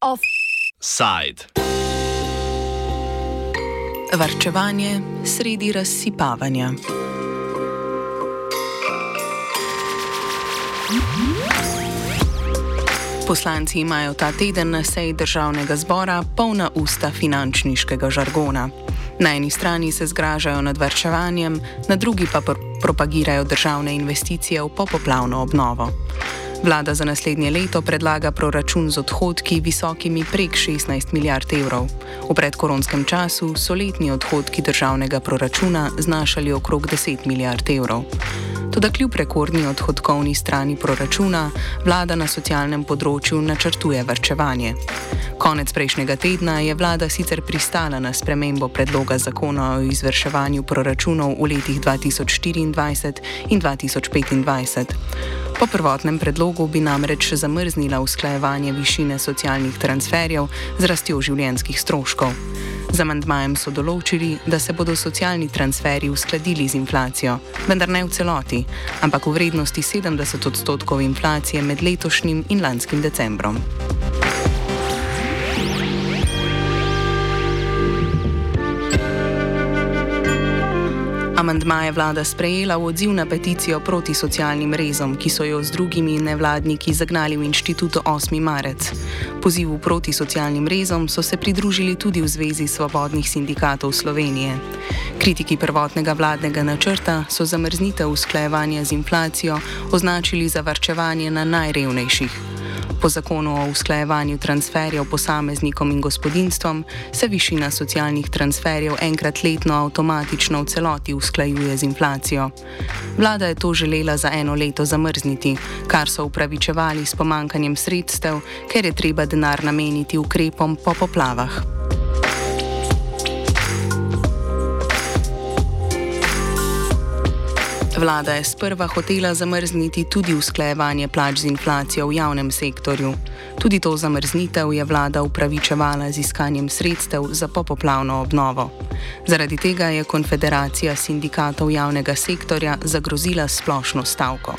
Offside. Varčevanje sredi razsipavanja. Poslanci imajo ta teden na seji državnega zbora polna usta finančniškega žargona. Na eni strani se zgražajo nad vrčevanjem, na drugi pa pr propagirajo državne investicije v popoplavno obnovo. Vlada za naslednje leto predlaga proračun z odhodki visokimi prek 16 milijard evrov. V predkoronskem času so letni odhodki državnega proračuna znašali okrog 10 milijard evrov. Tudi kljub rekordni odhodkovni strani proračuna, vlada na socialnem področju načrtuje vrčevanje. Konec prejšnjega tedna je vlada sicer pristala na spremembo predloga zakona o izvrševanju proračunov v letih 2024 in 2025. Po prvotnem predlogu bi namreč zamrznila usklajevanje višine socialnih transferjev z rastjo življenjskih stroškov. Z amandmajem so določili, da se bodo socialni transferji uskladili z inflacijo, vendar ne v celoti, ampak v vrednosti 70 odstotkov inflacije med letošnjim in lanskim decembrom. Amandma je vlada sprejela v odziv na peticijo proti socialnim rezom, ki so jo z drugimi nevladniki zagnali v inštitutu 8. marec. Pozivu proti socialnim rezom so se pridružili tudi v Zvezi svobodnih sindikatov Slovenije. Kritiki prvotnega vladnega načrta so zamrznitev usklajevanja z inflacijo označili za varčevanje na najrevnejših. Po zakonu o usklajevanju transferjev posameznikom in gospodinstvom se višina socialnih transferjev enkrat letno avtomatično v celoti usklajuje z inflacijo. Vlada je to želela za eno leto zamrzniti, kar so upravičevali s pomankanjem sredstev, ker je treba denar nameniti ukrepom po poplavah. Vlada je sprva hotela zamrzniti tudi usklajevanje plač z inflacijo v javnem sektorju. Tudi to zamrznitev je vlada upravičevala z iskanjem sredstev za popoplavno obnovo. Zaradi tega je Konfederacija sindikatov javnega sektorja zagrozila splošno stavko.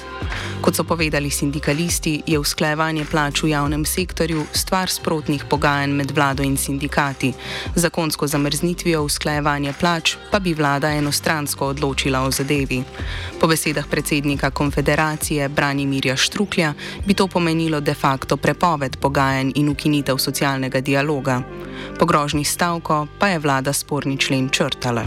Kot so povedali sindikalisti, je usklajevanje plač v javnem sektorju stvar sprotnih pogajanj med vlado in sindikati. Zakonsko zamrznitvijo usklajevanja plač pa bi vlada enostransko odločila o zadevi. Po besedah predsednika konfederacije Branimirja Štruklja bi to pomenilo de facto prepoved pogajanj in ukinitev socialnega dialoga. Po grožnji stavko pa je vlada sporni člen črtala.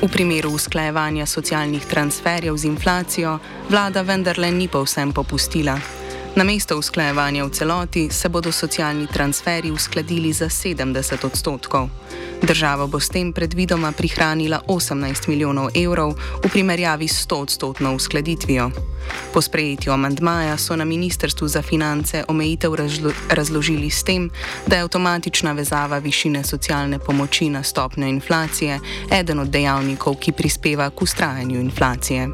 V primeru usklajevanja socialnih transferjev z inflacijo vlada vendarle ni povsem popustila. Na mesto usklajevanja v celoti se bodo socialni transferji uskladili za 70 odstotkov. Država bo s tem predvidoma prihranila 18 milijonov evrov v primerjavi s 100 odstotno uskladitvijo. Po sprejetju amandmaja so na Ministrstvu za finance omejitev razlo razložili s tem, da je avtomatična vezava višine socialne pomoči na stopnjo inflacije eden od dejavnikov, ki prispeva k ustrajanju inflacije.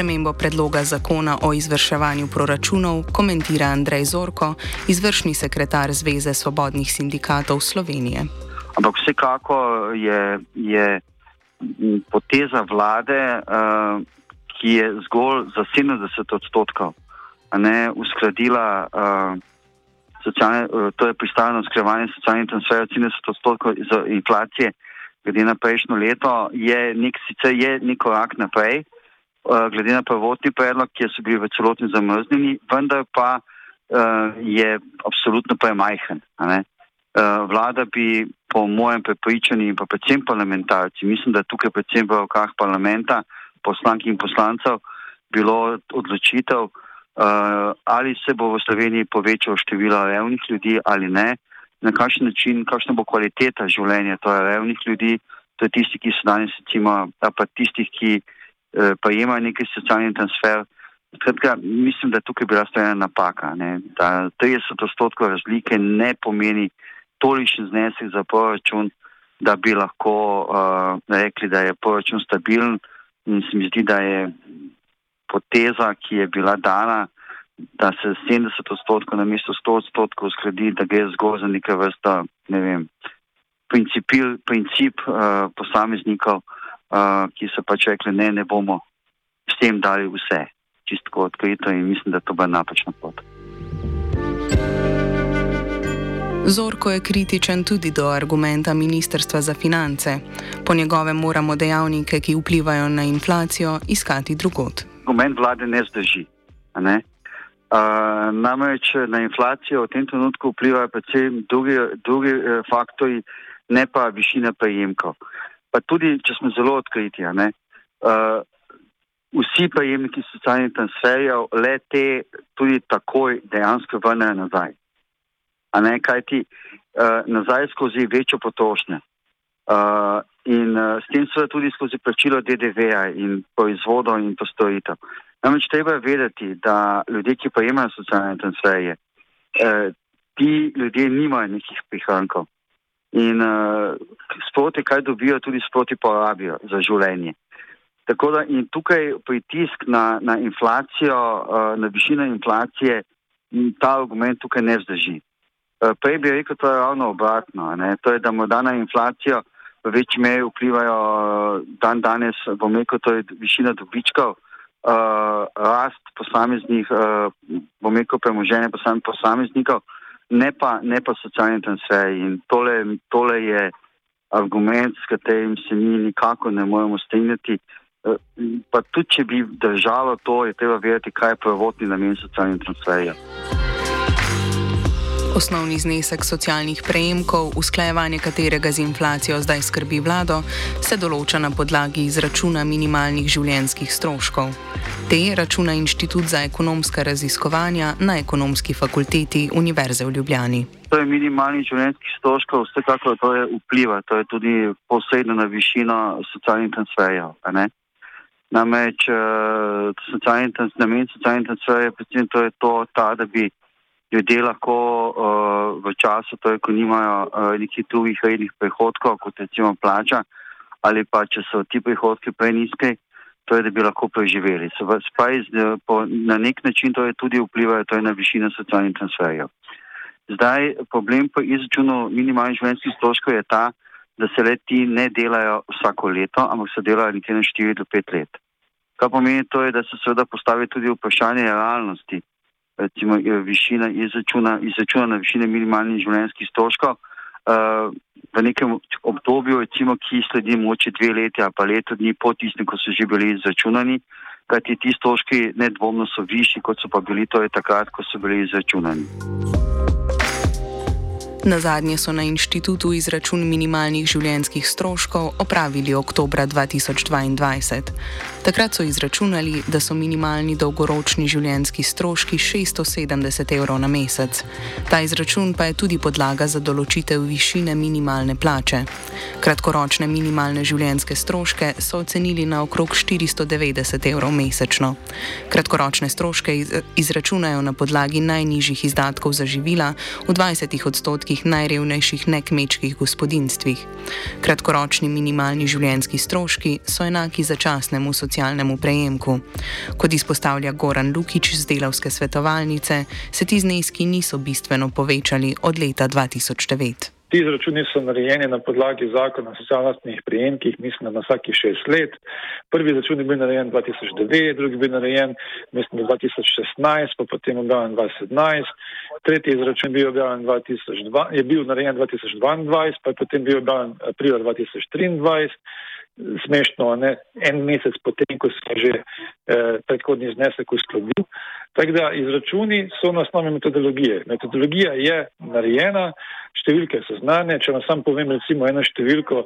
Spremembo predloga zakona o izvrševanju proračunov komentira Andrej Zorko, izvršni sekretar Zveze svobodnih sindikatov Slovenije. Ampak vsekako je, je poteza vlade, uh, ki je zgolj za 70 odstotkov ne, uskladila uh, socialne, uh, to je pristavljeno usklajevanje socialnih transferjev 70 odstotkov inflacije, glede na prejšnjo leto, je nek, sicer je nek korak naprej. Eh, glede na prvotni predlog, ki so bili v celoti zamrznjeni, vendar pa uh, je absolutno premajhen. Uh, vlada bi, po mojem prepričanju in pa predvsem parlamentarci, mislim, da tukaj predvsem v rokah parlamenta, poslanki in poslancev, bilo odločitev, uh, ali se bo v Sloveniji povečalo število revnih ljudi ali ne, na kakšen način, kakšna bo kvaliteta življenja torej revnih ljudi, to je tisti, ki so danes, recimo, pa tistih, ki Eh, prejemajo neki socialni transfer. Skratka, mislim, da tukaj bi bila storjena napaka. Ne? Da 30 odstotkov razlike ne pomeni tolikšen znesek za proračun, da bi lahko uh, rekli, da je proračun stabilen in se mi zdi, da je poteza, ki je bila dana, da se 70 odstotkov na mesto 100 odstotkov skladi, da gre zgolj za neke vrste, ne vem, principil, princip uh, posameznikov, uh, ki so pač rekli, ne, ne bomo s tem dali vse, čisto odkrito in mislim, da to bo napačna pot. Zorko je kritičen tudi do argumenta Ministrstva za finance. Po njegovem moramo dejavnike, ki vplivajo na inflacijo, iskati drugot. Argument vlade ne zdrži. Ne? Uh, namreč na inflacijo v tem trenutku vplivajo predvsem drugi, drugi uh, faktori, ne pa višina prejemkov. Pa tudi, če smo zelo odkriti, uh, vsi prejemniki socialnih transferjev le te tudi takoj dejansko vrnejo nazaj a ne kaj ti uh, eh, nazaj skozi večjo potrošnjo. Uh, in uh, s tem seveda tudi skozi plačilo DDV-ja in proizvodov in postoritev. Namreč treba je vedeti, da ljudje, ki pa imajo socialne transferje, uh, ti ljudje nimajo nekih prihrankov. In uh, sproti, kaj dobijo, tudi sproti porabijo za življenje. Tako da in tukaj pritisk na, na inflacijo, uh, na višino inflacije, ta argument tukaj ne zdrži. Eh, prej bi rekel, da je ravno obratno. Ne? To je, da morda na inflacijo v večji meri vplivajo eh, dan danes, bom rekel, to je višina dobičkov, uh, rast posameznih, uh, bom rekel, premoženje posameznikov, ne pa, ne pa socialni transfer. In tole, tole je argument, s katerim se mi nikako ne moremo strinjati. Pa tudi, če bi držalo to, je treba vedeti, kaj je prvotni namen socialnih transferjev. Osnovni znesek socialnih prejemkov, usklajevanje katerega z inflacijo zdaj skrbi vlado, se določa na podlagi izračuna minimalnih življenjskih stroškov. Te računa Inštitut za ekonomska raziskovanja na ekonomski fakulteti Univerze v Ljubljani. To je minimalni življenjski stroškov, vsekakor to je vpliva, to je tudi posebno na višino socialnih transferjev. Namreč uh, socialni, namen socialnih transferjev je to ta, da bi ljudje lahko uh, v času, torej, ko nimajo uh, nekih drugih rednih prihodkov, kot recimo plača, ali pa če so ti prihodki preniski, torej, da bi lahko preživeli. Spaj, po, na nek način to je tudi vplivajo torej, na višino socialnih transferjev. Zdaj, problem po izračunu minimalnih življenjskih stroškov je ta, da se leti ne delajo vsako leto, ampak se delajo nekje na 4 do 5 let. Kar pomeni to, je, da se seveda postavi tudi vprašanje realnosti recimo, višina izračuna, izračuna na višine minimalnih življenjskih stroškov. Uh, v nekem obdobju, recimo, ki sledi moče dve leti ali pa leto dni po tistem, ko so že bili izračunani, kajti ti stroški nedvomno so višji, kot so pa bili to je takrat, ko so bili izračunani. Na zadnje so na inštitutu izračun minimalnih življenjskih stroškov opravili oktober 2022. Takrat so izračunali, da so minimalni dolgoročni življenjski stroški 670 evrov na mesec. Ta izračun pa je tudi podlaga za določitev višine minimalne plače. Kratkoročne minimalne življenjske stroške so ocenili na okrog 490 evrov mesečno. Kratkoročne stroške izračunajo na podlagi najnižjih izdatkov za živila v 20 odstotkih najrevnejših nekmečkih gospodinstvih. Kratkoročni minimalni življenjski stroški so enaki začasnemu socialnemu prejemku. Kot izpostavlja Goran Lukič z delavske svetovalnice, se ti zneski niso bistveno povečali od leta 2009. Ti izračuni so narejeni na podlagi zakona o socialnostnih prijemkih, mislim, na vsaki šest let. Prvi izračun je bil narejen 2009, drugi je bil narejen, mislim, 2016, pa potem objavljen 2017. Tretji izračun bil objavljen 2002, je bil narejen 2022, pa je potem bil objavljen aprila 2023 smešno, ne? en mesec potem, ko se je že eh, predhodni znesek uskladil. Tako da izračuni so na osnovi metodologije. Metodologija je narejena, številke so znane. Če vam sam povem recimo eno številko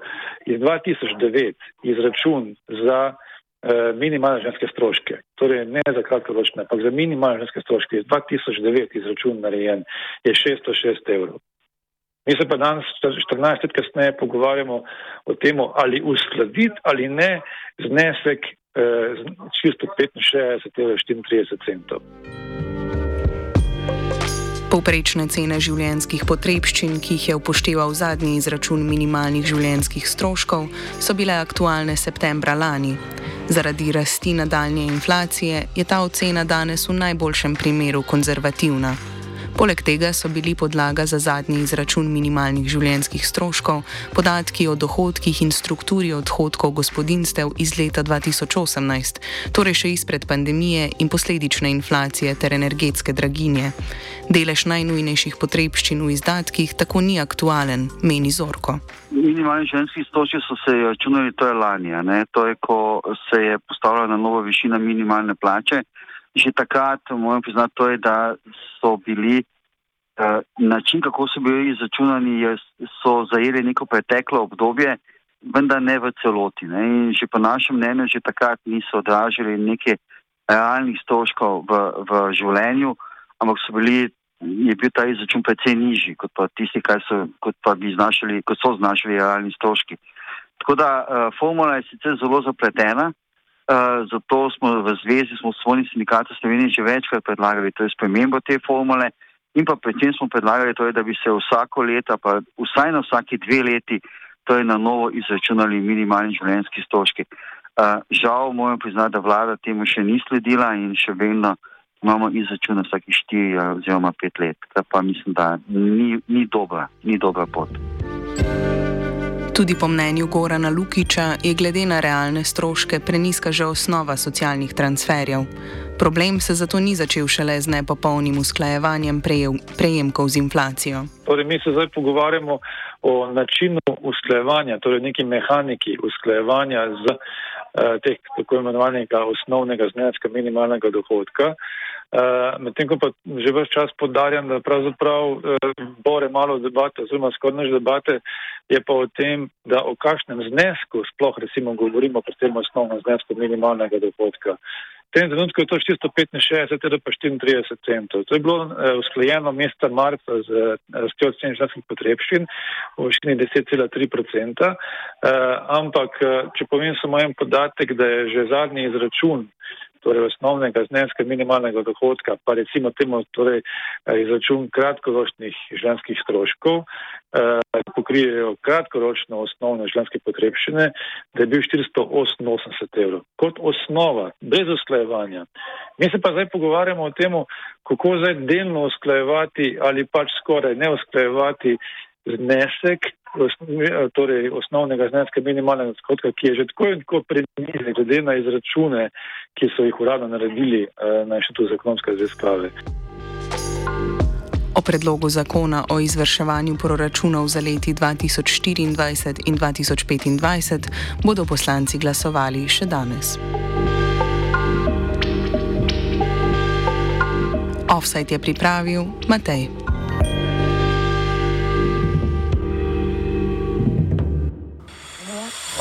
iz 2009, izračun za eh, minimalne ženske stroške, torej ne za kratkoročne, ampak za minimalne ženske stroške iz 2009 izračun narejen je 606 evrov. Mi se pa danes, 14 let kasneje, pogovarjamo o tem, ali uskladiti ali ne znesek eh, čisto 65 ali 34 centov. Povprečne cene življenjskih potrebščin, ki jih je upošteval zadnji izračun minimalnih življenjskih stroškov, so bile aktualne septembra lani. Zaradi rasti nadaljne inflacije je ta ocena danes v najboljšem primeru konzervativna. Poleg tega so bili podlaga za zadnji izračun minimalnih življenjskih stroškov podatki o dohodkih in strukturi odhodkov gospodinstev iz leta 2018, torej še izpred pandemije in posledične inflacije ter energetske draginje. Delež najnujnejših potrebščin v izdatkih tako ni aktualen, meni Zorko. Minimalni življenjski stroški so se računali, to je lani, to je, ko se je postavila na novo višina minimalne plače že takrat, moram priznati, to je, da so bili uh, način, kako so bili izračunani, so zajeli neko preteklo obdobje, vendar ne v celoti. Ne? In že po našem mnenju, že takrat niso odražali neke realnih stroškov v, v življenju, ampak so bili. Je bil ta izračun precej nižji kot pa tisti, so, kot pa bi znašali, kot so znašali realni stroški. Tako da uh, formula je sicer zelo zapletena, Uh, zato smo v zvezi, smo svojni sindikatu Slovenije že večkrat predlagali to je spremembo te formule in pa predvsem smo predlagali to je, da bi se vsako leto, pa vsaj na vsaki dve leti, to je na novo izračunali minimalni življenjski stroški. Uh, žal moram priznati, da vlada temu še ni sledila in še vedno imamo izračun vsaki štiri oziroma pet let, kar pa mislim, da ni, ni dobra, ni dobra pot. Tudi po mnenju Gorana Lukiča je glede na realne stroške preniska že osnova socialnih transferjev. Problem se zato ni začel šele z nepopolnim usklajevanjem prejemkov z inflacijo. Torej, mi se zdaj pogovarjamo o načinu usklajevanja, torej neki mehaniki usklajevanja z eh, teh tako imenovanega osnovnega zneska minimalnega dohodka. Uh, Medtem ko pa že več čas podarjam, da pravzaprav uh, bore malo debate, oziroma skoraj než debate, je pa o tem, da o kakšnem znesku sploh recimo govorimo pri tem osnovnem znesku minimalnega dohodka. V tem trenutku je to 465, teda pa 34 centov. To je bilo uh, usklajeno meseca marca z rastjo uh, cen življenjskih potrebščin v višini 10,3 procenta, uh, ampak uh, če povem samo en podatek, da je že zadnji izračun torej osnovnega zneska minimalnega dohodka, pa recimo temu torej eh, izračun kratkoročnih življenjskih stroškov, eh, pokrijejo kratkoročno osnovne življenjske potrebščine, da je bil 488 evrov. Kot osnova, brez usklajevanja. Mi se pa zdaj pogovarjamo o tem, kako zdaj delno usklajevati ali pač skoraj ne usklajevati znesek torej osnovnega zneska minimalnega skodka, ki je že tako in tako prednižen, glede na izračune, ki so jih uradno naredili eh, na inštitutu za ekonomske raziskave. O predlogu zakona o izvrševanju proračunov za leti 2024 in 2025 bodo poslanci glasovali še danes. Offside je pripravil Matej.